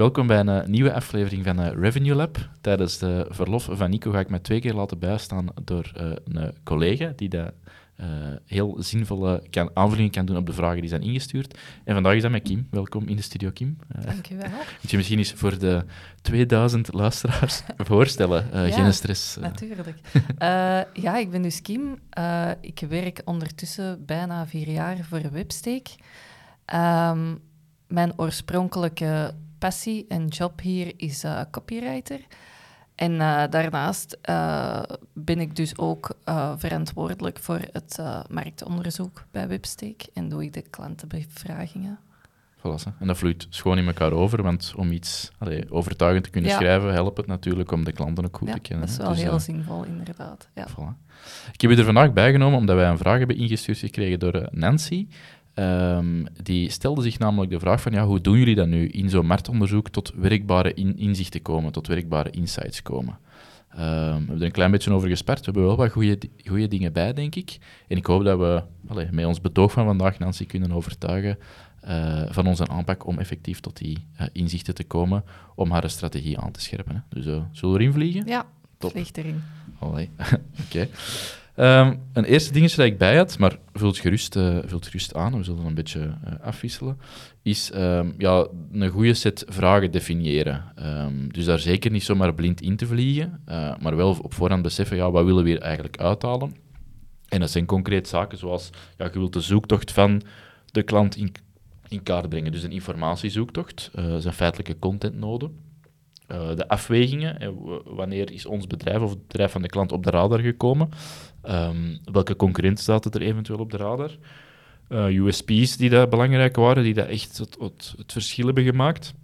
Welkom bij een eh, nieuwe aflevering van uh, Revenue Lab. Tijdens de verlof van Nico ga ik me twee keer laten bijstaan door uh, een collega die dat heel zinvolle kan, aanvullingen kan doen op de vragen die zijn ingestuurd. En vandaag is dat met Kim. Welkom in de studio, Kim. Dank je wel. Moet je misschien eens voor de 2000 luisteraars voorstellen? Ja, geen stress. Natuurlijk. ja, ik ben dus Kim. ik werk ondertussen bijna vier jaar voor Websteek. Um, mijn oorspronkelijke passie en job hier is uh, copywriter. En uh, daarnaast uh, ben ik dus ook verantwoordelijk voor het marktonderzoek bij Websteek en doe ik de klantenbevragingen. Voilà, en dat vloeit schoon in elkaar over, want om iets allee, overtuigend te kunnen schrijven, helpt het natuurlijk om de klanten ook goed ja, te kennen. dat is wel dus, heel zinvol, inderdaad. Ja. Voilà. Ik heb je er vandaag bijgenomen omdat wij een vraag hebben ingestuurd gekregen door Nancy. Um, die stelde zich namelijk de vraag van ja, hoe doen jullie dat nu in zo'n marktonderzoek tot werkbare in inzichten komen, tot werkbare insights komen? Um, we hebben er een klein beetje over gesperd. We hebben wel wat goede dingen bij, denk ik. En ik hoop dat we met ons betoog van vandaag Nancy kunnen overtuigen uh, van onze aanpak om effectief tot die uh, inzichten te komen, om haar strategie aan te scherpen. Hè. Dus uh, zullen we erin vliegen? Ja, Top. vliegt erin. Oké. Okay. Um, een eerste dingetje dat ik bij had, maar vult gerust, uh, vult gerust aan, we zullen een beetje uh, afwisselen, is um, ja, een goede set vragen definiëren. Um, dus daar zeker niet zomaar blind in te vliegen, uh, maar wel op voorhand beseffen, ja, wat willen we hier eigenlijk uithalen? En dat zijn concreet zaken zoals, ja, je wilt de zoektocht van de klant in, in kaart brengen. Dus een informatiezoektocht, zijn feitelijke contentnode. Uh, de afwegingen, wanneer is ons bedrijf of het bedrijf van de klant op de radar gekomen? Um, welke concurrenten zaten er eventueel op de radar? Eh, USP's die daar belangrijk waren, die dat echt het, verschil hebben gemaakt.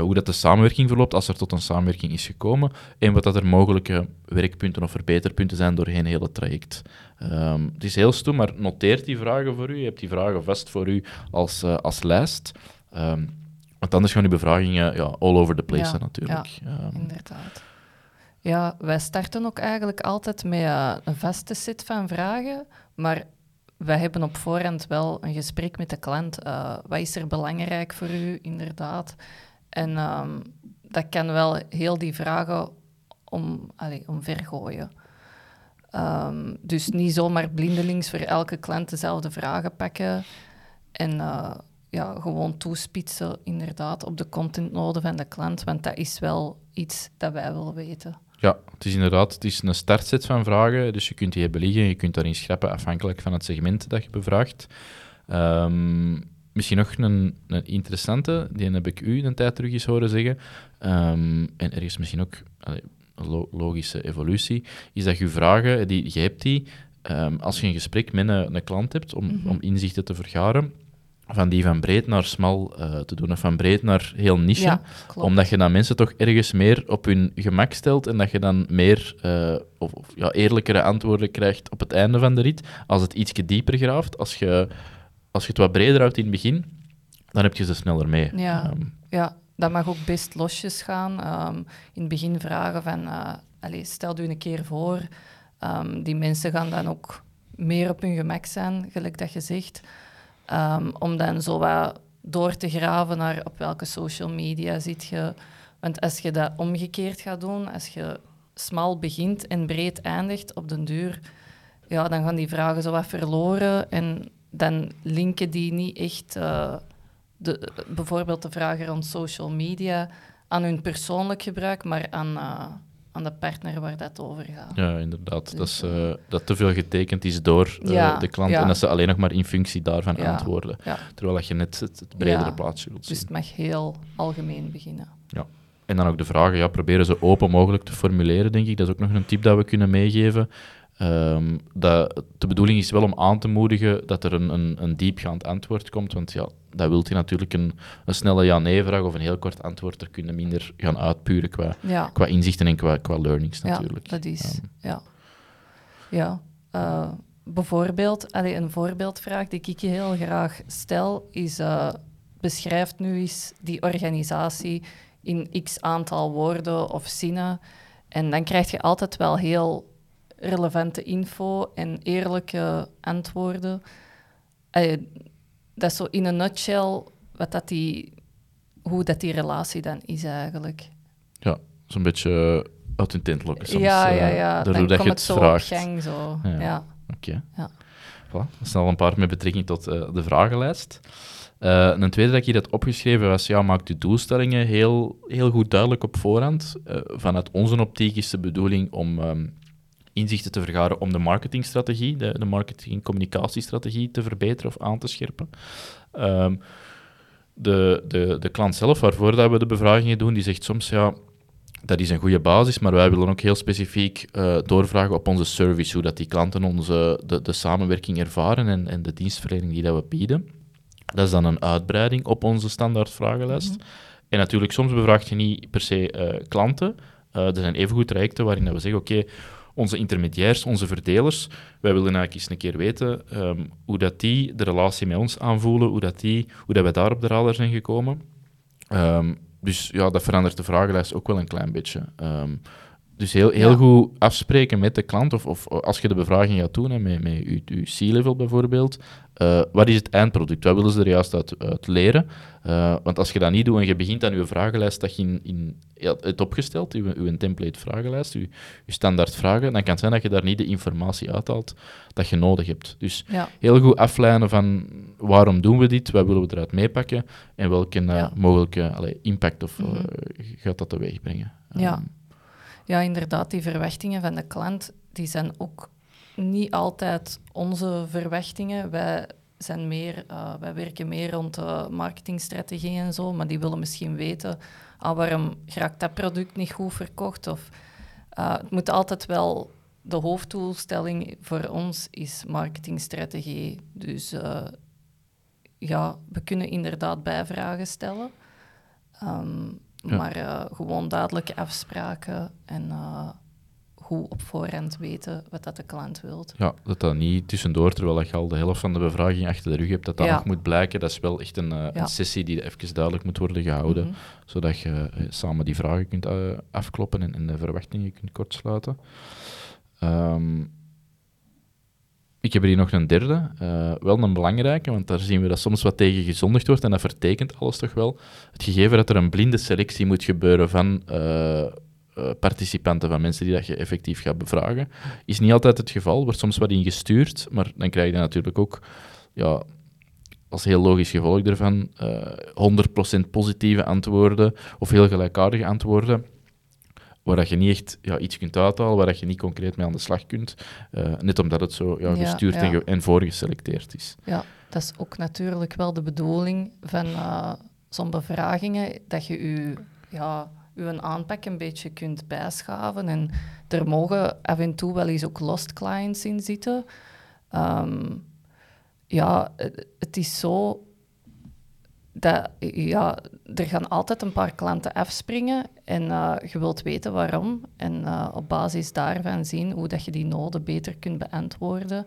Hoe dat de samenwerking verloopt als er tot een samenwerking is gekomen en wat dat er mogelijke werkpunten of verbeterpunten zijn doorheen het hele traject. Um, het is heel stoem, maar noteer die vragen voor u. Je hebt die vragen vast voor u als, als lijst. Um, want anders gaan uw bevragingen ja, all over the place ja, natuurlijk. Ja, inderdaad. Ja, wij starten ook eigenlijk altijd met uh, een vaste set van vragen, maar wij hebben op voorhand wel een gesprek met de klant. Uh, wat is er belangrijk voor u, inderdaad? En um, dat kan wel heel die vragen om, allez, omvergooien. Um, dus niet zomaar blindelings voor elke klant dezelfde vragen pakken en uh, ja, gewoon toespitsen inderdaad op de contentnoden van de klant, want dat is wel iets dat wij willen weten. Ja, het is inderdaad het is een startset van vragen, dus je kunt die hebben liggen, je kunt daarin schrappen afhankelijk van het segment dat je bevraagt. Um, misschien nog een, een, interessante, die heb ik u een tijd terug eens horen zeggen, um, en er is misschien ook een logische evolutie, is dat je vragen, die, je hebt die, um, als je een gesprek met een, een klant hebt om, mm -hmm. om inzichten te vergaren, van die van breed naar smal uh, te doen, of van breed naar heel niche. Ja, omdat je dan mensen toch ergens meer op hun gemak stelt en dat je dan meer uh, of, of, ja, eerlijkere antwoorden krijgt op het einde van de rit. Als het ietsje dieper graaft, als je, als je het wat breder houdt in het begin, dan heb je ze sneller mee. Ja, um, ja dat mag ook best losjes gaan. Um, in het begin vragen van, uh, allez, stel u een keer voor. Um, die mensen gaan dan ook meer op hun gemak zijn, gelijk dat je zegt. Um, om dan zo wat door te graven naar op welke social media zit je. Want als je dat omgekeerd gaat doen, als je smal begint en breed eindigt op den duur, ja, dan gaan die vragen zo wat verloren en dan linken die niet echt uh, de, bijvoorbeeld de vragen rond social media aan hun persoonlijk gebruik, maar aan, uh, aan de partner waar dat over gaat. Ja, inderdaad. Dus, dat, is, uh, dat te veel getekend is door uh, ja, de klant ja. en dat ze alleen nog maar in functie daarvan ja, antwoorden. Terwijl dat je net het, het bredere plaatsje wilt zien. Dus het mag heel algemeen beginnen. Ja. En dan ook de vragen, ja, proberen zo open mogelijk te formuleren, denk ik. Dat is ook nog een tip dat we kunnen meegeven. Ehm, dat, de bedoeling is wel om aan te moedigen dat er een, een, een diepgaand antwoord komt, want ja, dat wil je natuurlijk een, een snelle ja-nee-vraag of een heel kort antwoord, daar kun je minder gaan uitpuren qua, Ja, qua inzichten en qua, qua learnings ja natuurlijk. dat is. Ehm, ja. ja. eh, bijvoorbeeld, allee, een voorbeeldvraag die ik je heel graag stel, is: eh beschrijf nu eens die organisatie in x aantal woorden of zinnen. En dan krijg je altijd wel heel relevante info en eerlijke antwoorden. Eh, dat is zo in een nutshell wat dat die, hoe dat die relatie dan is eigenlijk. ja, zo'n beetje uit hun tent lokken soms. ja, ja, eh, ja. Dan je komt het het zo vraagt. op gang. Zo. Ja. Ja. Oké. Ja. Voilà. Dat al een paar met betrekking tot eh, de vragenlijst. Eh, een tweede dat ik hier had opgeschreven was, ja, maak de doelstellingen heel, heel goed duidelijk op voorhand. Eh, vanuit onze optiek is de bedoeling om ehm, inzichten te vergaren om de marketingstrategie, de, de marketing-communicatiestrategie te verbeteren of aan te scherpen. Ehm, de, de, de klant zelf, waarvoor dat we de bevragingen doen, die zegt soms, ja, dat is een goede basis, maar wij willen ook heel specifiek eh, doorvragen op onze service, hoe dat die klanten onze, de, de samenwerking ervaren en, en de dienstverlening die dat we bieden. Dat is dan een uitbreiding op onze standaard vragenlijst. En natuurlijk, soms bevraag je niet per se eh, klanten. Eh, er zijn evengoed trajecten waarin dat we zeggen, oké, onze intermediairs, onze verdelers, wij willen eigenlijk eens een keer weten ehm, hoe dat die de relatie met ons aanvoelen, hoe, dat die, hoe dat wij daar op de radar zijn gekomen. Ehm, dus ja, dat verandert de vragenlijst ook wel een klein beetje. Ehm, dus heel, heel Ja. goed afspreken met de klant, of, of als je de bevraging gaat doen, hè, met, met je, je C-level bijvoorbeeld, eh, wat is het eindproduct? Wat willen ze er juist uit, uit leren? Eh, want als je dat niet doet en je begint aan je vragenlijst dat je in, in ja, het opgesteld, je, je template vragenlijst, je, je standaard vragen, dan kan het zijn dat je daar niet de informatie uithaalt dat je nodig hebt. Dus Ja. heel goed aflijnen van waarom doen we dit, wat willen we eruit meepakken en welke eh, Ja. mogelijke allee, impact of, Mhm. gaat dat teweeg brengen. Ja. Ehm, ja, inderdaad, die verwachtingen van de klant, die zijn ook niet altijd onze verwachtingen. Wij, zijn meer, eh, wij werken meer rond marketingstrategie en zo, maar die willen misschien weten, ah, waarom raakt dat product niet goed verkocht? Of, eh, het moet altijd wel, de hoofddoelstelling voor ons is marketingstrategie. Dus eh, ja, we kunnen inderdaad bijvragen stellen. Ehm, Ja. Maar gewoon duidelijke afspraken en goed op voorhand weten wat dat de klant wilt. Ja, dat dat niet tussendoor, terwijl je al de helft van de bevraging achter de rug hebt, dat dat Ja. nog moet blijken. Dat is wel echt een, eh, Ja. een sessie die even duidelijk moet worden gehouden, Mhm. zodat je eh, samen die vragen kunt eh, afkloppen en, en de verwachtingen kunt kortsluiten. Ehm, ik heb er hier nog een derde, wel een belangrijke, want daar zien we dat soms wat tegen gezondigd wordt en dat vertekent alles toch wel. Het gegeven dat er een blinde selectie moet gebeuren van eh, participanten, van mensen die dat je effectief gaat bevragen, is niet altijd het geval. wordt soms wat ingestuurd, maar dan krijg je natuurlijk ook, ja, als heel logisch gevolg daarvan, eh 100% positieve antwoorden of heel gelijkaardige antwoorden waar dat je niet echt ja, iets kunt uithalen, waar dat je niet concreet mee aan de slag kunt. eh, net omdat het zo ja, Ja, gestuurd En, ja. ge- en voorgeselecteerd is. Ja, dat is ook natuurlijk wel de bedoeling van eh, zo'n bevragingen, dat je je, ja, je aanpak een beetje kunt bijschaven. En er mogen af en toe wel eens ook lost clients in zitten. Ehm, ja, het, is zo dat ja, er gaan altijd een paar klanten afspringen en eh, je wilt weten waarom. En eh, op basis daarvan zien hoe dat je die noden beter kunt beantwoorden.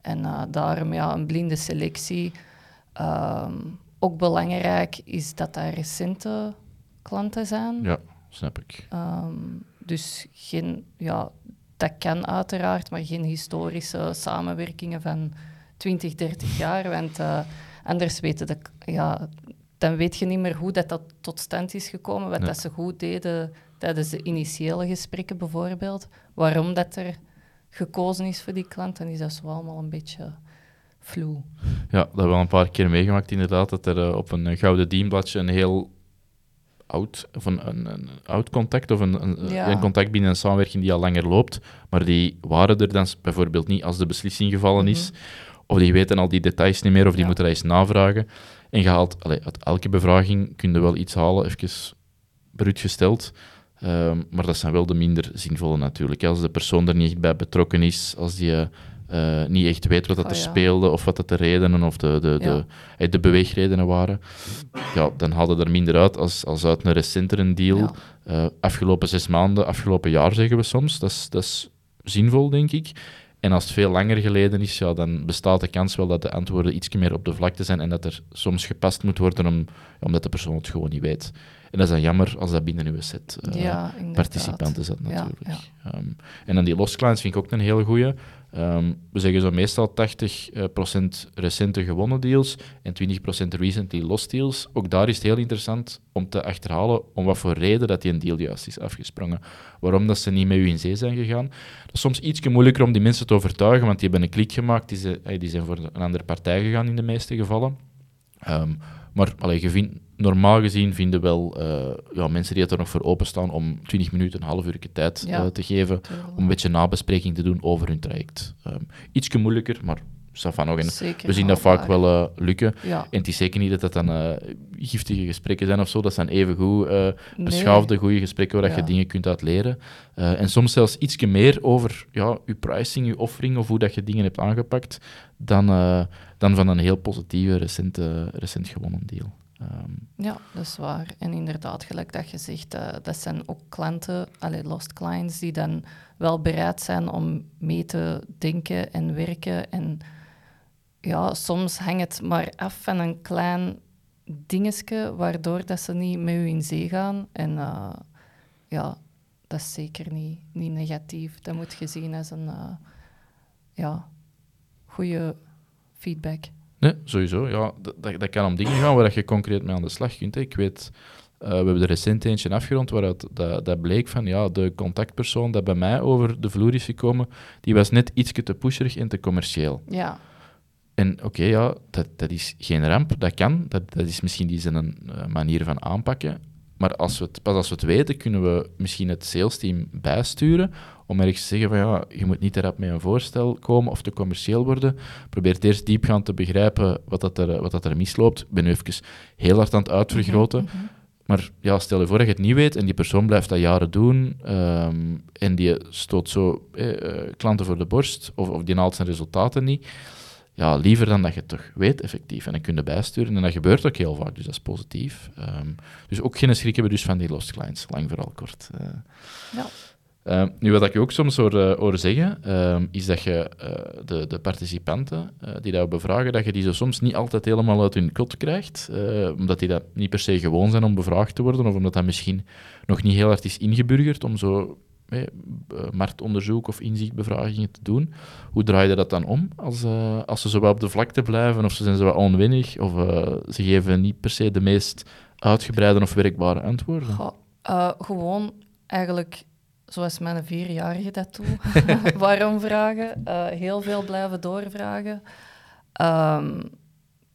En eh, daarom ja, een blinde selectie. Ehm, ook belangrijk is dat daar recente klanten zijn. Ja, snap ik. Ehm, dus geen, ja, dat kan uiteraard, maar geen historische samenwerkingen van 20, 30 jaar. Want eh, anders weten de, ja, dan weet je niet meer hoe dat, dat tot stand is gekomen, wat Ja. dat ze goed deden tijdens de initiële gesprekken bijvoorbeeld. Waarom dat er gekozen is voor die klant, dan is dat zo allemaal een beetje vloe. Ja, dat hebben we al een paar keer meegemaakt inderdaad, dat er eh, op een eh, gouden dienbladje een heel oud, of een, een, een oud contact, of een, een, Ja. een contact binnen een samenwerking die al langer loopt, maar die waren er dan bijvoorbeeld niet als de beslissing gevallen is, of die weten al die details niet meer, of die Mhm. Ja. moeten dat eens navragen. En je haalt, allee, uit elke bevraging kun je wel iets halen, even bruut gesteld. Ehm, maar dat zijn wel de minder zinvolle natuurlijk. Als de persoon er niet echt bij betrokken is, als die uh, niet echt weet wat dat Oh, er ja. speelde, of wat dat de redenen of de, de, de, eh, de beweegredenen waren, ja, dan haalde er minder uit als, als uit een recentere deal. Ja. Eh, afgelopen zes maanden, afgelopen jaar zeggen we soms. Dat is, dat is zinvol, denk ik. En als het veel langer geleden is, ja, dan bestaat de kans wel dat de antwoorden iets meer op de vlakte zijn en dat er soms gepast moet worden om, omdat de persoon het gewoon niet weet. En dat is dan jammer als dat binnen uw set eh, ja, inderdaad. participant is dat Ja, natuurlijk. ja. Ehm, en dan die lost clients vind ik ook een hele goeie. Ehm, we zeggen zo meestal 80% recente gewonnen deals en 20% recently lost deals. Ook daar is het heel interessant om te achterhalen om wat voor reden dat die een deal juist is afgesprongen. Waarom dat ze niet met u in zee zijn gegaan. Dat is soms iets moeilijker om die mensen te overtuigen, want die hebben een klik gemaakt, die zijn, eh, die zijn voor een andere partij gegaan in de meeste gevallen. Ehm, maar allee, je vindt, normaal gezien vinden wel eh, ja, mensen die er nog voor openstaan om 20 minuten, een half uur tijd Ja. eh, te geven om een beetje nabespreking te doen over hun traject. Um, Ietsje moeilijker, maar ça va nog. En Zeker we zien dat vaak wel eh, lukken. Ja. En het is zeker niet dat dat dan giftige gesprekken zijn of zo. Dat zijn even goed Nee. beschaafde, goede gesprekken waar dat Ja. je dingen kunt uit leren. Eh, en soms zelfs ietsje meer over ja, je pricing, je offering of hoe dat je dingen hebt aangepakt, dan, dan van een heel positieve, recente, recent gewonnen deal. Ehm, Ja, dat is waar. En inderdaad, gelijk dat je zegt, eh, dat zijn ook klanten, allee, lost clients, die dan wel bereid zijn om mee te denken en werken. En ja, soms hangt het maar af van een klein dingetje, waardoor dat ze niet met u in zee gaan. En eh, ja, dat is zeker niet, niet negatief. Dat moet je zien als een eh, ja, goede feedback. Nee, sowieso. Ja, dat, dat, kan om dingen gaan waar dat je concreet mee aan de slag kunt. hè. Ik weet, eh, we hebben er recent eentje afgerond waaruit dat, dat bleek van ja, de contactpersoon dat bij mij over de vloer is gekomen, die was net ietsje te pusherig en te commercieel. Ja, En oké, ja, dat, dat is geen ramp, dat kan. Dat, dat is misschien die zijn uh, manier van aanpakken. Maar als we het, pas als we het weten, kunnen we misschien het salesteam bijsturen om ergens te zeggen van ja, je moet niet te rap met een voorstel komen of te commercieel worden. Probeer eerst diepgaand te begrijpen wat, dat er, wat dat er misloopt. Ik ben nu even heel hard aan het uitvergroten. Mhm, mhm. Maar ja, stel je voor dat je het niet weet en die persoon blijft dat jaren doen ehm, en die stoot zo eh, eh, klanten voor de borst of, of die haalt zijn resultaten niet. Ja, liever dan dat je het toch weet effectief en dan kun je bijsturen. En dat gebeurt ook heel vaak, dus dat is positief. Ehm, dus ook geen schrik hebben dus van die lost clients, lang vooral kort. Eh, Ja. Uh, nu, wat ik ook soms hoor, hoor zeggen, uh, is dat je uh, de, de, participanten die dat bevragen, dat je die soms niet altijd helemaal uit hun kot krijgt, omdat die dat niet per se gewoon zijn om bevraagd te worden, of omdat dat misschien nog niet heel hard is ingeburgerd om zo eh, marktonderzoek of inzichtbevragingen te doen. Hoe draai je dat dan om als, als ze zo wat op de vlakte blijven, of ze zijn zo wat onwinnig, of ze geven niet per se de meest uitgebreide of werkbare antwoorden? Gewoon eigenlijk zoals mijn vierjarige dat doet. Waarom vragen? Uh, heel veel blijven doorvragen. Um,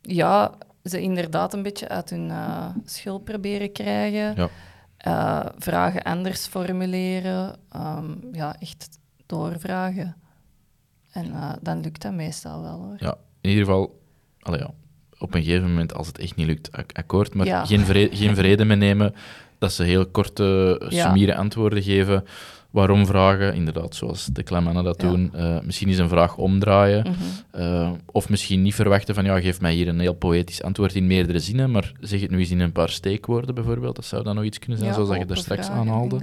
ja, ze inderdaad een beetje uit hun uh, schil proberen krijgen. Ja. Uh, vragen anders formuleren. Um, ja, echt doorvragen. En dan lukt dat meestal wel, hoor. Ja, in ieder geval... Allee, ja, op een gegeven moment, als het echt niet lukt, ak akkoord. Maar ja. geen, vrede, geen vrede mee nemen dat ze heel korte, Ja. summiere antwoorden geven. Waarom vragen? Inderdaad, zoals de Klamannen dat Ja. doen. Uh, misschien eens een vraag omdraaien. Mhm. Uh, of misschien niet verwachten van, ja, geef mij hier een heel poëtisch antwoord in meerdere zinnen, maar zeg het nu eens in een paar steekwoorden bijvoorbeeld. Dat zou dan nog iets kunnen zijn, Ja, zoals dat je er straks aanhaalde.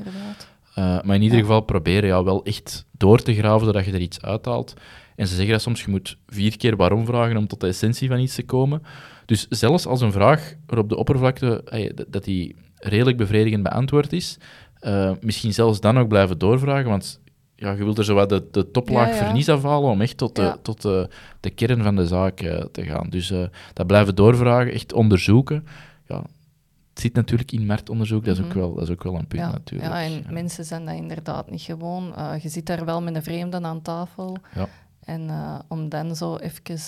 Uh, maar in ieder geval proberen ja, wel echt door te graven, zodat je er iets uithaalt. En ze zeggen dat soms, je moet vier keer waarom vragen om tot de essentie van iets te komen. Dus zelfs als een vraag er op de oppervlakte, dat die redelijk bevredigend beantwoord is, eh, misschien zelfs dan ook blijven doorvragen, want ja, je wilt er zo wat de, de toplaag Ja, ja. vernies afhalen om echt tot de, Ja. tot de, de kern van de zaak eh, te gaan. Dus eh, dat blijven doorvragen, echt onderzoeken. Ja, het zit natuurlijk in marktonderzoek, dat, is ook Mhm. wel, dat is ook wel een punt Ja, natuurlijk. ja, en Ja. mensen zijn dat inderdaad niet gewoon. Je zit daar wel met een vreemde aan tafel. Ja. En om dan zo even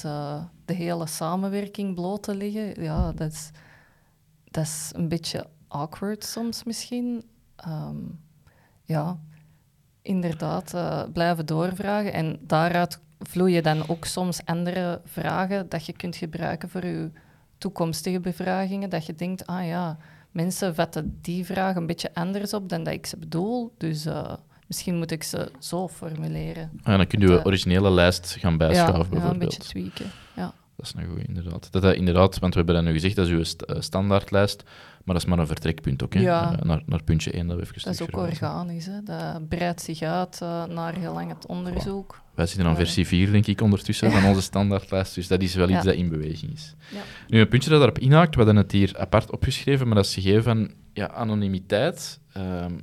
de hele samenwerking bloot te leggen, ja, dat is, dat is een beetje awkward soms misschien. Ehm, ja, inderdaad, eh, blijven doorvragen. En daaruit vloeien dan ook soms andere vragen dat je kunt gebruiken voor je toekomstige bevragingen. Dat je denkt, ah ja, mensen vatten die vraag een beetje anders op dan dat ik ze bedoel. Dus uh, misschien moet ik ze zo formuleren. En dan kun je de originele lijst gaan bijschaven, ja, bijvoorbeeld. Ja, een beetje tweaken, ja. Dat is een goede, inderdaad. Dat, dat, inderdaad, want we hebben dat nu gezegd, dat is uw st standaardlijst, maar dat is maar een vertrekpunt ook, hè? Ja. Uh, naar, naar puntje 1 dat we even Dat is ook organisch, hè? dat breidt zich uit uh, naar gelang het onderzoek. Wij zitten aan versie 4, denk ik, ondertussen van onze standaardlijst, dus dat is wel iets dat in beweging is. Ja. Nu, een puntje dat daarop inhaakt, we hadden het hier apart opgeschreven, maar dat is gegeven van ja, anonimiteit. Um,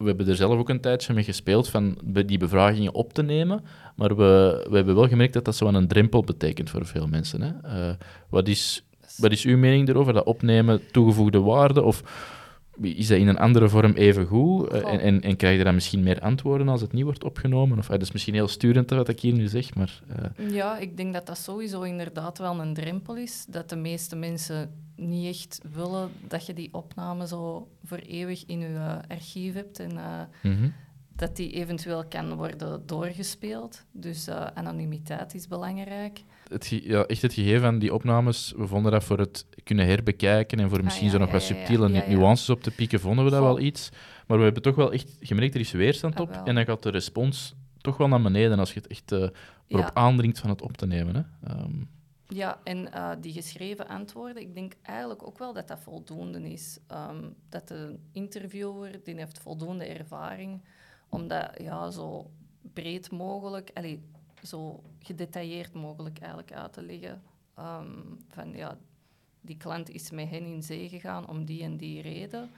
we hebben er zelf ook een tijdje mee gespeeld van die bevragingen op te nemen, maar we, we hebben wel gemerkt dat dat zo een drempel betekent voor veel mensen. Hè? Uh, wat, is, wat is uw mening erover, dat opnemen toegevoegde waarde, of is dat in een andere vorm even goed? Uh, en, en, en, krijg je dan misschien meer antwoorden als het niet wordt opgenomen? Of, uh, dat is misschien heel sturend wat ik hier nu zeg, maar... Uh... Ja, ik denk dat dat sowieso inderdaad wel een drempel is, dat de meeste mensen niet echt willen dat je die opname zo voor eeuwig in je archief hebt en mm -hmm. dat die eventueel kan worden doorgespeeld. Dus anonimiteit is belangrijk. Het, ja, echt het gegeven van die opnames, we vonden dat voor het kunnen herbekijken en voor misschien ah, ja, zo nog wat subtiele nuances op te pieken, vonden we dat wel iets. Maar we hebben toch wel echt gemerkt, er is weerstand Ah, op en dan gaat de respons toch wel naar beneden als je het echt uh, erop aandringt van het op te nemen. Hè. Um, Ja, en uh, die geschreven antwoorden, ik denk eigenlijk ook wel dat dat voldoende is. Um, dat de interviewer, die heeft voldoende ervaring om dat ja, zo breed mogelijk, allee, zo gedetailleerd mogelijk eigenlijk uit te leggen. Um, van ja, die klant is met hen in zee gegaan om die en die reden.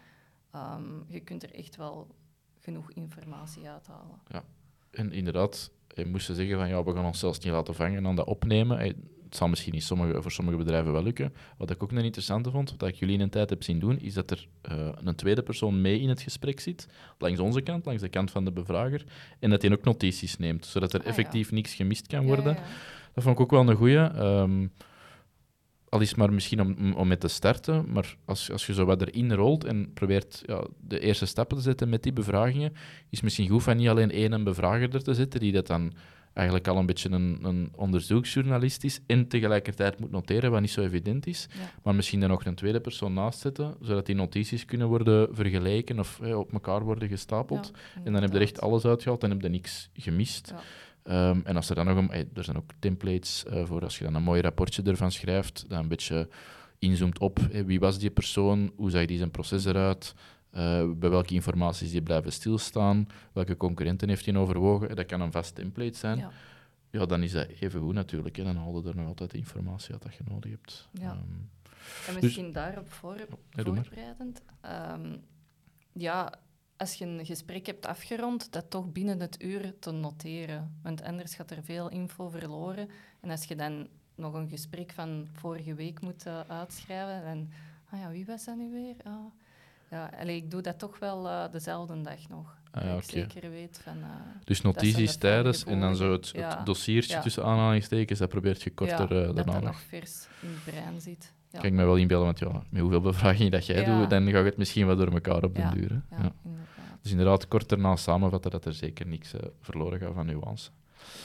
Um, je kunt er echt wel genoeg informatie uithalen. Ja, en inderdaad, je moest ze zeggen van ja, we gaan ons zelfs niet laten vangen aan dat opnemen. Het zal misschien niet sommige, voor sommige bedrijven wel lukken. Wat ik ook een interessante vond, wat ik jullie in een tijd heb zien doen, is dat er uh, een tweede persoon mee in het gesprek zit, langs onze kant, langs de kant van de bevrager, en dat hij ook notities neemt, zodat er Ah, effectief ja. niks gemist kan worden. Ja, ja, ja. Dat vond ik ook wel een goeie. Um, al is het maar misschien om, om mee te starten, maar als, als je zo wat erin rolt en probeert ja, de eerste stappen te zetten met die bevragingen, is het misschien goed van niet alleen één bevrager er te zetten, die dat dan eigenlijk al een beetje een, een onderzoeksjournalist is en tegelijkertijd moet noteren, wat niet zo evident is, Ja. maar misschien er nog een tweede persoon naast zetten, zodat die notities kunnen worden vergeleken of eh, op elkaar worden gestapeld. Ja, en dan heb je er echt alles uitgehaald en heb je niks gemist. Ja. Um, en als er dan nog een, hey, er zijn ook templates uh, voor als je dan een mooi rapportje ervan schrijft, dat een beetje inzoomt op hey, wie was die persoon, hoe zag die zijn proces eruit, uh, bij welke informaties die blijven stilstaan, welke concurrenten heeft hij overwogen, dat kan een vast template zijn. Ja. Ja. dan is dat even goed natuurlijk. Hè. Dan haal je er nog altijd de informatie uit dat je nodig hebt. Ja. Um, En misschien daarop voor, ja, doe maar. voorbereidend. Um, ja, als je een gesprek hebt afgerond, dat toch binnen het uur te noteren. Want anders gaat er veel info verloren. En als je dan nog een gesprek van vorige week moet uh, uitschrijven, dan... Ah ja, wie was dat nu weer? Ah, ja, allee, ik doe dat toch wel uh, dezelfde dag nog. Ah, ja, dat okay. ik zeker weet van... Uh, dus notities tijdens en dan zo het, ja. het dossiertje tussen aanhalingstekens, dat probeert je korter ja, uh, dat daarna dat nog. vers in het brein zit. Ja. Kan ik me wel inbeelden, want ja, met hoeveel bevragingen dat jij doet, dan gaat het misschien wel door elkaar op Ja, den duur. Inderdaad. Dus inderdaad, kort daarna samenvatten dat er zeker niks verloren gaat van nuance.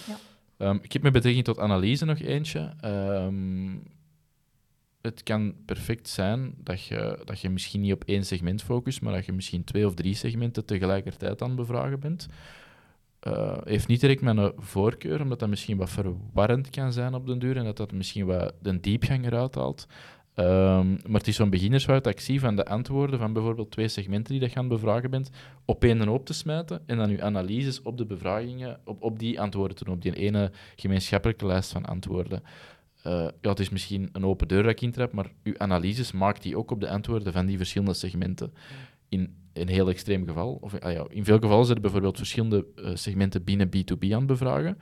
Ja. Um, ik heb met betrekking tot analyse nog eentje. Um, het kan perfect zijn dat je, dat je misschien niet op één segment focust, maar dat je misschien twee of drie segmenten tegelijkertijd aan het bevragen bent. Uh, heeft niet direct mijn voorkeur, omdat dat misschien wat verwarrend kan zijn op den duur en dat dat misschien wat de diepgang eruit haalt. Um, maar het is zo'n beginnersfout dat ik zie van de antwoorden van bijvoorbeeld twee segmenten die je gaan bevragen bent, op één hoop te smijten en dan je analyses op de bevragingen, op, op die antwoorden te doen, op die ene gemeenschappelijke lijst van antwoorden. Uh, ja, het is misschien een open deur dat ik intrap, maar uw analyses maakt die ook op de antwoorden van die verschillende segmenten. In een heel extreem geval, of ah ja, in veel gevallen zijn er bijvoorbeeld verschillende uh, segmenten binnen B2B aan het bevragen.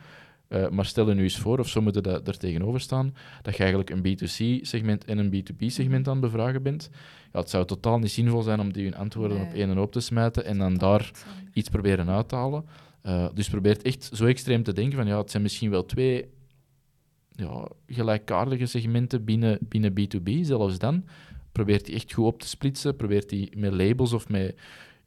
Uh, maar stel je nu eens voor, of zo moeten dat er tegenover staan, dat je eigenlijk een B2C-segment en een B2B-segment aan het bevragen bent. Ja, het zou totaal niet zinvol zijn om die hun antwoorden Nee. op één en op te smijten en dan daar iets proberen uit te halen. Uh, dus probeer echt zo extreem te denken van ja, het zijn misschien wel twee ja, gelijkaardige segmenten binnen, binnen B2B, zelfs dan. Probeert die echt goed op te splitsen, probeert die met labels of met,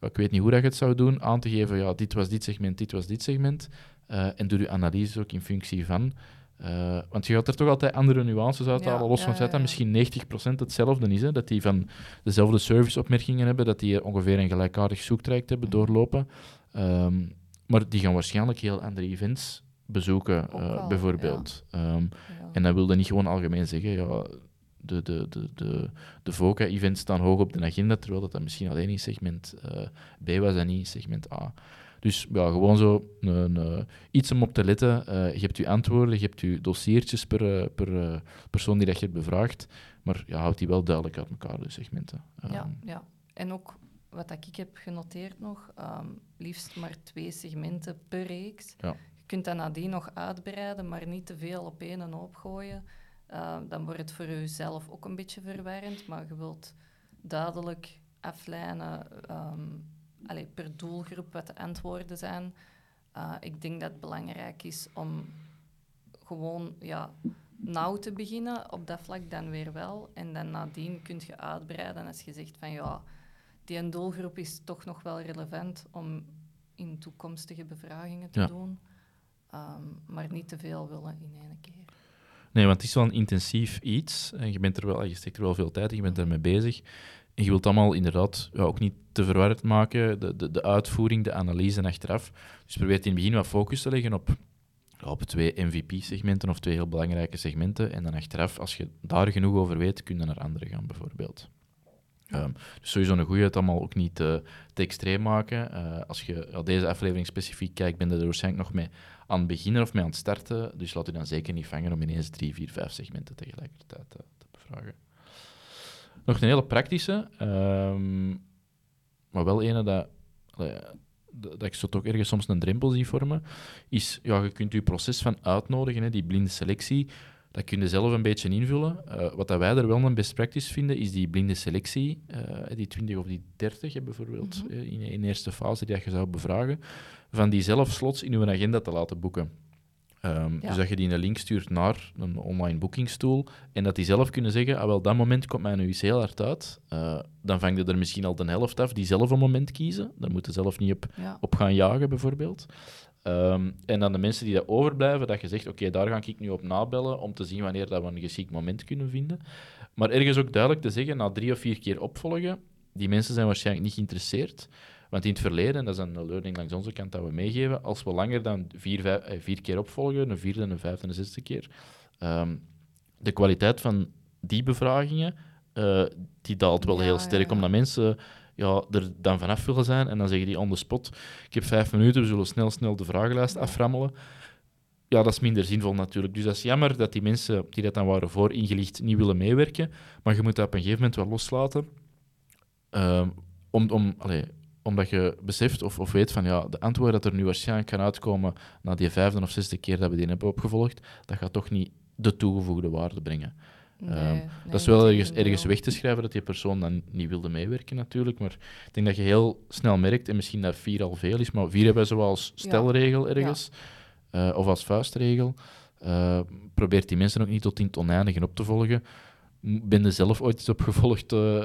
ik weet niet hoe dat je het zou doen, aan te geven, ja, dit was dit segment, dit was dit segment. Uh, en doe je analyse ook in functie van. Uh, want je gaat er toch altijd andere nuances uithalen, Ja, los van het feit dat misschien 90% hetzelfde is. Hè? Dat die van dezelfde serviceopmerkingen hebben, dat die ongeveer een gelijkaardig zoektraject hebben doorlopen. Ehm, maar die gaan waarschijnlijk heel andere events bezoeken, eh, bijvoorbeeld. Ehm, Ja. en dat wilde niet gewoon algemeen zeggen, ja, de, de, de, de, de VOCA-events staan hoog op de agenda, terwijl dat, dat misschien alleen in segment eh, B was en niet in segment A. Dus ja, gewoon zo een, een, iets om op te letten. Eh, je hebt je antwoorden, je hebt je dossiertjes per, eh, per eh, persoon die dat je hebt bevraagd, maar ja, houd die wel duidelijk uit elkaar, de segmenten. Ja, Ehm, ja. En ook wat ik heb genoteerd nog, ehm, liefst maar twee segmenten per reeks. Ja. Je kunt dat nadien nog uitbreiden, maar niet te veel op één en hoop gooien. Ehm, dan wordt het voor jezelf ook een beetje verwarrend, maar je wilt duidelijk aflijnen ehm, allee, per doelgroep wat de antwoorden zijn. Uh, ik denk dat het belangrijk is om gewoon ja, nauw te beginnen, op dat vlak dan weer wel. En dan nadien kun je uitbreiden als je zegt van ja, die een doelgroep is toch nog wel relevant om in toekomstige bevragingen te Ja. doen. Ehm, maar niet te veel willen in één keer. Nee, want het is wel een intensief iets. En je, bent er wel, je steekt er wel veel tijd in, je bent ermee bezig. En je wilt allemaal inderdaad ja, ook niet te verwarrend maken, de, de, de uitvoering, de analyse achteraf. Dus probeer in het begin wat focus te leggen op, op twee MVP-segmenten of twee heel belangrijke segmenten. En dan achteraf, als je daar genoeg over weet, kun je naar andere gaan, bijvoorbeeld. Um, dus sowieso een goede, het allemaal ook niet te, te extreem maken. Uh, als je ja, deze aflevering specifiek kijkt, ben je er waarschijnlijk nog mee aan het beginnen of mee aan het starten. Dus laat u dan zeker niet vangen om ineens drie, vier, vijf segmenten tegelijkertijd te, te bevragen. Nog een hele praktische, um, maar wel ene dat, dat ik zo toch ergens soms een drempel zie vormen, is, ja, je kunt je proces van uitnodigen, hè, die blinde selectie, dat kun je zelf een beetje invullen. Uh, wat dat wij er wel een best practice vinden, is die blinde selectie, uh, die 20 of die 30 hè, bijvoorbeeld, mm -hmm. in, in eerste fase die je zou bevragen, van die zelf slots in je agenda te laten boeken. Um, ja. Dus dat je die een link stuurt naar een online boekingstoel en dat die zelf kunnen zeggen, ah, wel, dat moment komt mijn UC heel hard uit. Uh, dan vang je er misschien al de helft af die zelf een moment kiezen. Daar moeten zelf niet op, ja. op gaan jagen, bijvoorbeeld. Um, en dan de mensen die dat overblijven, dat je zegt, oké, okay, daar ga ik nu op nabellen om te zien wanneer dat we een geschikt moment kunnen vinden. Maar ergens ook duidelijk te zeggen, na drie of vier keer opvolgen, die mensen zijn waarschijnlijk niet geïnteresseerd. Want in het verleden, en dat is een learning langs onze kant dat we meegeven, als we langer dan vier, vijf, vier keer opvolgen, een vierde, een vijfde en een zesde keer, um, de kwaliteit van die bevragingen, uh, die daalt wel Ja, heel sterk, ja. omdat mensen ja, er dan vanaf willen zijn en dan zeggen die on the spot, ik heb vijf minuten, we zullen snel, snel de vragenlijst aframmelen. Ja, dat is minder zinvol natuurlijk. Dus dat is jammer dat die mensen die dat dan waren voor ingelicht niet willen meewerken, maar je moet dat op een gegeven moment wel loslaten. Um, om, om, omdat je beseft of, of weet van ja, de antwoorden dat er nu waarschijnlijk gaan uitkomen na die vijfde of zesde keer dat we die hebben opgevolgd, dat gaat toch niet de toegevoegde waarde brengen. Nee, Um, nee, dat is wel ergens, ergens weg te schrijven dat die persoon dan niet wilde meewerken natuurlijk, maar ik denk dat je heel snel merkt, en misschien dat vier al veel is, maar vier hebben we zoals stelregel ergens, uh, of als vuistregel. Uh, probeert die mensen ook niet tot in het oneindige op te volgen. Ben je zelf ooit eens opgevolgd uh,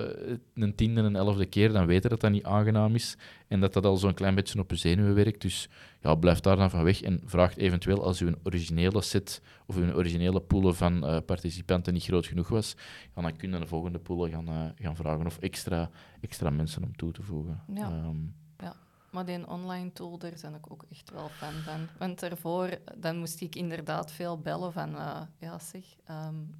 een tiende en een elfde keer, dan weet je dat dat niet aangenaam is en dat dat al zo'n klein beetje op je zenuwen werkt. Dus ja, blijf daar dan van weg en vraag eventueel als uw originele set of uw originele poelen van uh, participanten niet groot genoeg was, ja, dan kun je de volgende poelen gaan, uh, gaan vragen of extra, extra mensen om toe te voegen. Ja. Um, Maar die online tool, daar ben ik ook echt wel fan van. Want daarvoor, dan moest ik inderdaad veel bellen van, ja zeg, um,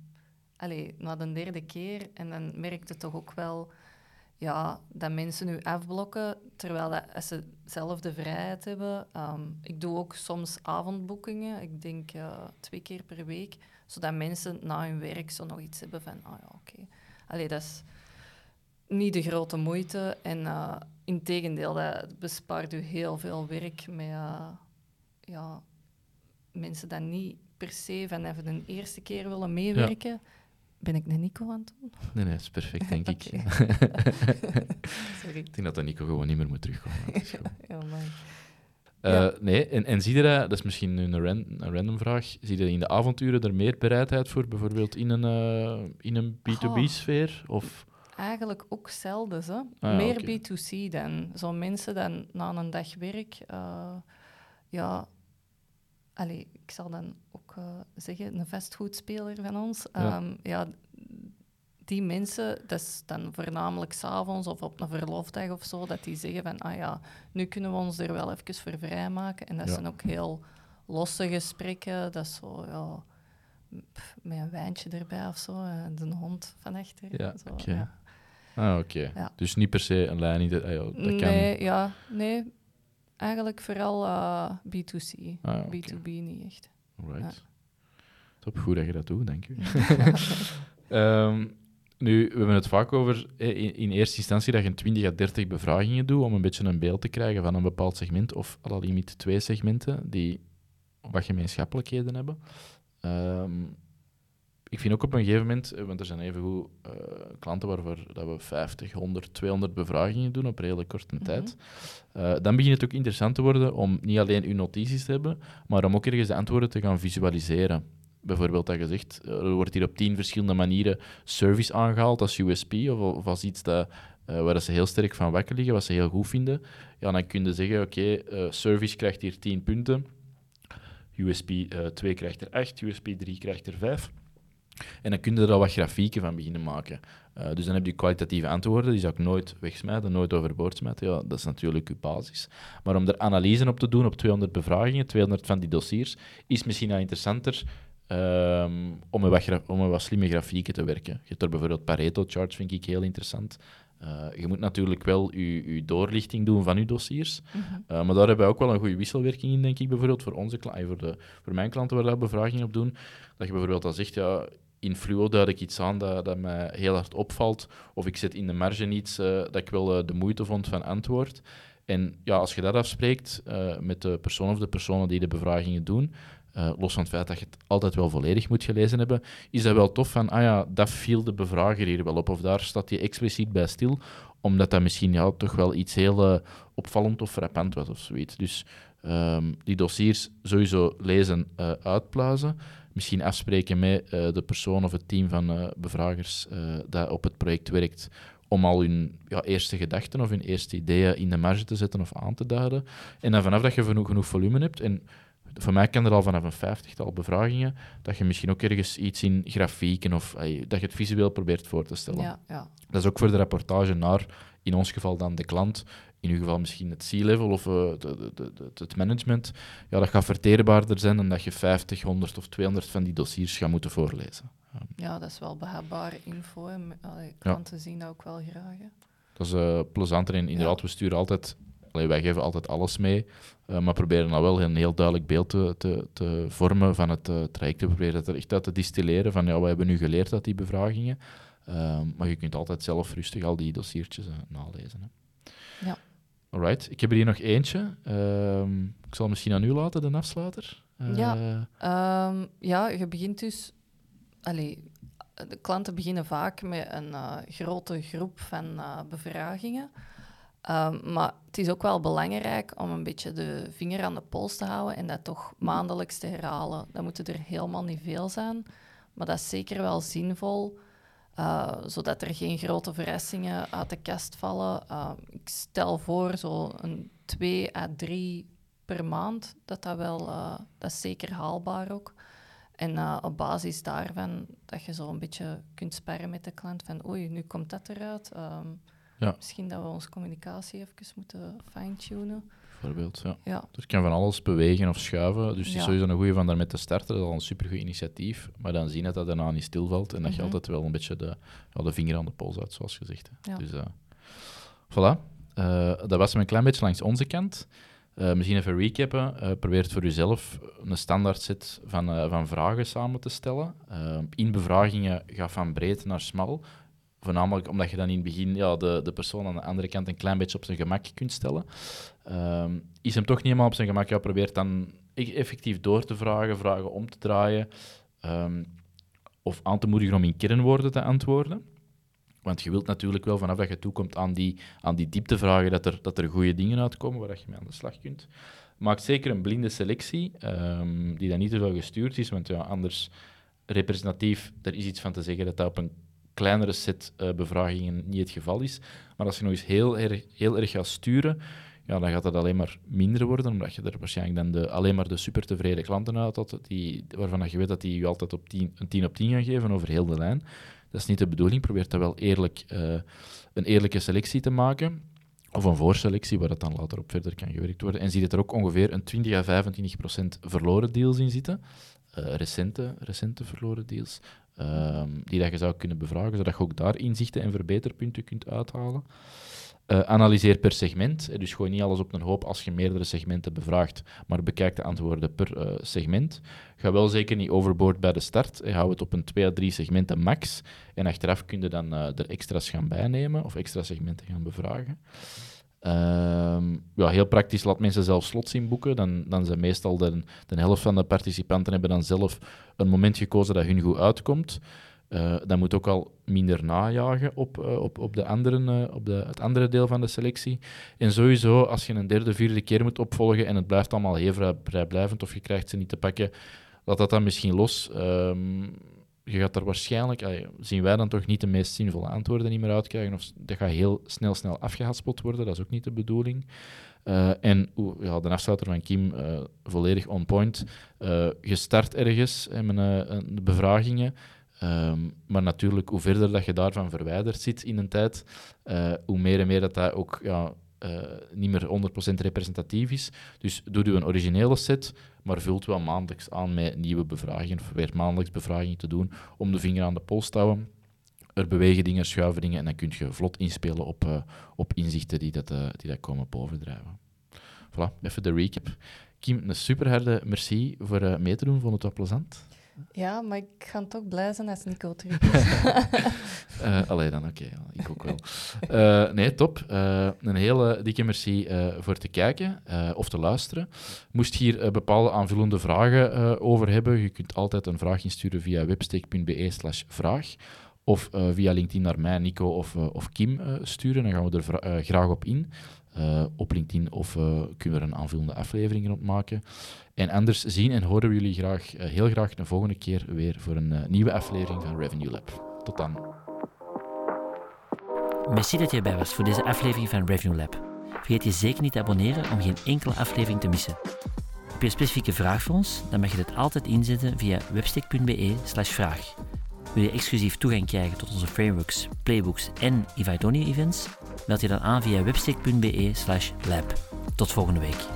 allee, na de derde keer. En dan merkte toch ook wel ja, dat mensen nu afblokken, terwijl dat, als ze zelf de vrijheid hebben. Um, ik doe ook soms avondboekingen, ik denk uh, twee keer per week, zodat mensen na hun werk zo nog iets hebben van, ah oh ja, oké. Okay. Allee, dat is niet de grote moeite. En uh, in tegendeel, dat bespaart u heel veel werk met uh, ja, mensen die niet per se van even de eerste keer willen meewerken. Ja. Ben ik een Nico aan het doen? Nee, nee, dat is perfect, denk ik. Sorry. ik denk dat dat Nico gewoon niet meer moet terugkomen. ja. Uh, ja. Nee, en, en zie je dat, dat is misschien een, ran, een random vraag, zie je in de avonturen er meer bereidheid voor, bijvoorbeeld in een, uh, in een B2B-sfeer? Of... Eigenlijk ook zelden. Hè? Ah, meer okay. B2C dan. Zo mensen dan na een dag werk, uh, ja, allee, ik zal dan ook eh, zeggen, een vastgoedspeler van ons. Ja. Ehm, ja, die mensen, dat is dan voornamelijk s'avonds of op een verlofdag of zo, dat die zeggen van, ah ja, nu kunnen we ons er wel even voor vrijmaken. En dat Ja. zijn ook heel losse gesprekken. Dat is zo, ja, pff, met een wijntje erbij of zo, en de hond van achter. Ja, oké. ja. Ah, oké. Dus niet per se een lijn. niet- ah, ja, dat kan. Nee, ja, nee. Eigenlijk vooral eh, B2C. Ah, oké. B2B niet echt. Alright. Top, goed dat je dat doet, dank u. Ehm, nu, we hebben het vaak over in, in eerste instantie dat je 20 à 30 bevragingen doet om een beetje een beeld te krijgen van een bepaald segment, of à la limiet twee segmenten die wat gemeenschappelijkheden hebben. Ehm, ik vind ook op een gegeven moment, eh, want er zijn evengoed eh klanten waarvoor dat we 50, 100, 200 bevragingen doen op redelijk korte Mhm. tijd. Eh, dan begint het ook interessant te worden om niet alleen uw notities te hebben, maar om ook ergens de antwoorden te gaan visualiseren. Bijvoorbeeld dat je zegt, er wordt hier op tien verschillende manieren service aangehaald als USP of, of als iets dat, eh, waar ze heel sterk van wakker liggen, wat ze heel goed vinden. Ja, dan kun je zeggen, oké, service krijgt hier 10 punten, USP eh 2 krijgt er 8, USP 3 krijgt er 5. En dan kun je er al wat grafieken van beginnen maken. Eh, dus dan heb je kwalitatieve antwoorden, die zou ik nooit wegsmijten, nooit overboord smijten. Ja, dat is natuurlijk je basis. Maar om er analyse op te doen op 200 bevragingen, 200 van die dossiers, is misschien wel interessanter ehm, om, met wat om met wat slimme grafieken te werken. Je hebt er bijvoorbeeld Pareto-charts, vind ik heel interessant. Eh, je moet natuurlijk wel je, je doorlichting doen van je dossiers. Mhm. Uh, maar daar hebben we ook wel een goede wisselwerking in, denk ik, bijvoorbeeld voor onze voor, de, voor mijn klanten waar we bevragingen op doen. Dat je bijvoorbeeld al zegt, ja, in Fluo duid ik iets aan dat, dat mij heel hard opvalt, of ik zet in de marge iets eh, dat ik wel eh, de moeite vond van antwoord. En ja, als je dat afspreekt eh, met de persoon of de personen die de bevragingen doen, los van het feit dat je het altijd wel volledig moet gelezen hebben, is dat wel tof van, ah ja, dat viel de bevrager hier wel op, of daar staat hij expliciet bij stil, omdat dat misschien ja, toch wel iets heel opvallend of frappant was of zoiets. Dus ehm, die dossiers sowieso lezen, uitpluizen, misschien afspreken met eh, de persoon of het team van eh, bevragers eh, dat op het project werkt, om al hun ja, eerste gedachten of hun eerste ideeën in de marge te zetten of aan te duiden. En dan vanaf dat je genoeg, genoeg volume hebt, en voor mij kan er al vanaf een vijftigtal bevragingen, dat je misschien ook ergens iets in grafieken of dat je het visueel probeert voor te stellen. Ja, ja. Dat is ook voor de rapportage naar, in ons geval dan de klant, in uw geval misschien het C-level of eh, de, de, de, het management. Ja, dat gaat verteerbaarder zijn dan dat je 50, 100 of 200 van die dossiers gaat moeten voorlezen. ja, dat is wel behapbare info. klanten zien dat ook wel graag. Hè. Dat is eh plezanter en inderdaad, we sturen altijd, allee, wij geven altijd alles mee, eh, maar proberen dan wel een heel duidelijk beeld te, te, te vormen van het traject. We proberen het er echt uit te distilleren van, ja, we hebben nu geleerd uit die bevragingen, Ehm, maar je kunt altijd zelf rustig al die dossiertjes nalezen. Hè. Ja. Alright, ik heb er hier nog eentje. Ehm, ik zal misschien aan u laten, de afsluiter. Eh, Ja. Ehm, ja, je begint dus... Allee, de klanten beginnen vaak met een eh, grote groep van eh, bevragingen. Ehm, maar het is ook wel belangrijk om een beetje de vinger aan de pols te houden en dat toch maandelijks te herhalen. Dat moeten er helemaal niet veel zijn, maar dat is zeker wel zinvol, eh, zodat er geen grote verrassingen uit de kast vallen. Eh, ik stel voor zo een 2 à 3 per maand, dat dat wel, eh, dat is zeker haalbaar ook. En op basis daarvan dat je zo een beetje kunt sparren met de klant van oei, nu komt dat eruit. Ehm, Ja. Misschien dat we onze communicatie even moeten fine-tunen. Bijvoorbeeld, ja. Ja, Er kan van alles bewegen of schuiven, dus het is Ja. sowieso een goede van daarmee te starten. Dat is al een supergoed initiatief, maar dan zien dat dat daarna niet stilvalt en dat je Mhm. altijd wel een beetje de, ja, de vinger aan de pols houdt, zoals gezegd. Hè. Dus, eh, voilà. Eh, dat was hem een klein beetje langs onze kant. Eh, misschien even recappen. Eh probeer het voor jezelf een standaard set van, eh, van vragen samen te stellen. In bevragingen ga van breed naar smal. Voornamelijk omdat je dan in het begin ja, de, de persoon aan de andere kant een klein beetje op zijn gemak kunt stellen. Ehm, is hem toch niet helemaal op zijn gemak, ja, probeer dan e- effectief door te vragen, vragen om te draaien. ehm, of aan te moedigen om in kernwoorden te antwoorden. Want je wilt natuurlijk wel, vanaf dat je toekomt aan die, aan die dieptevragen, dat er, dat er goede dingen uitkomen waar je mee aan de slag kunt. Maak zeker een blinde selectie, ehm, die dan niet te veel gestuurd is, want ja, anders representatief, er is iets van te zeggen dat dat op een kleinere set eh, bevragingen niet het geval is. Maar als je nog eens heel erg, heel erg gaat sturen, ja, dan gaat het alleen maar minder worden, omdat je er waarschijnlijk dan de, alleen maar de super tevreden klanten uit had, die, waarvan je weet dat die je altijd op 10, een 10 op 10 gaan geven over heel de lijn. Dat is niet de bedoeling. Probeer dat wel eerlijk, uh, een eerlijke selectie te maken. Of een voorselectie, waar dat dan later op verder kan gewerkt worden. En zie je er ook ongeveer een 20 à 25 procent verloren deals in zitten. Uh, recente, recente verloren deals. Uh, die dat je zou kunnen bevragen, zodat je ook daar inzichten en verbeterpunten kunt uithalen. Uh, analyseer per segment. Dus gooi niet alles op een hoop als je meerdere segmenten bevraagt, maar bekijk de antwoorden per uh, segment. Ga wel zeker niet overboord bij de start. Hou het op een 2 à 3 segmenten max. En achteraf kun je dan uh, er extra's gaan bijnemen of extra segmenten gaan bevragen. Uh, ja, heel praktisch, laat mensen zelf slots inboeken. Dan, dan zijn meestal de, de helft van de participanten hebben dan zelf een moment gekozen dat hun goed uitkomt. Uh, dan moet ook al minder najagen op, uh, op, op, de anderen, uh, op de, het andere deel van de selectie. En sowieso, als je een derde, vierde keer moet opvolgen en het blijft allemaal heel vrijblijvend of je krijgt ze niet te pakken, laat dat dan misschien los. Um, je gaat er waarschijnlijk, zien wij dan toch niet de meest zinvolle antwoorden niet meer uitkrijgen, of dat gaat heel snel, snel afgehaspeld worden, dat is ook niet de bedoeling. En ja, de afsluiter van Kim, volledig on point. Uh, gestart ergens met de bevragingen. Um, maar natuurlijk, hoe verder dat je daarvan verwijderd zit in een tijd, hoe meer en meer dat dat ook ja, uh, niet meer 100% representatief is. Dus doe u een originele set, maar vult wel maandelijks aan met nieuwe bevragingen, of weer maandelijks bevragingen te doen, om de vinger aan de pols te houden. Er bewegen dingen, schuiven dingen, en dan kun je vlot inspelen op, uh, op inzichten die dat, die dat komen bovendrijven. Voilà, even de recap. Kim, een super harde merci voor mee te doen. Vond het wel plezant? Ja, maar ik ga toch blij zijn als Nico terug is. uh, allee dan, oké. Ik ook wel. Uh, nee, top. Uh, een hele dikke merci voor te kijken of te luisteren. Moest hier bepaalde aanvullende vragen over hebben, je kunt altijd een vraag insturen via websteek.be slash vraag. Of via LinkedIn naar mij, Nico of, of Kim sturen. Dan gaan we er graag op in. Op LinkedIn of kunnen we er een aanvullende afleveringen op maken. En anders zien en horen we jullie graag, uh, heel graag de volgende keer weer voor een nieuwe aflevering van Revenue Lab. Tot dan. Merci dat je erbij was voor deze aflevering van Revenue Lab. Vergeet je zeker niet te abonneren om geen enkele aflevering te missen. Heb je een specifieke vraag voor ons? Dan mag je dit altijd inzetten via webstick.be vraag. Wil je exclusief toegang krijgen tot onze frameworks, playbooks en Ivaidoni events? Meld je dan aan via webstick.be lab. Tot volgende week.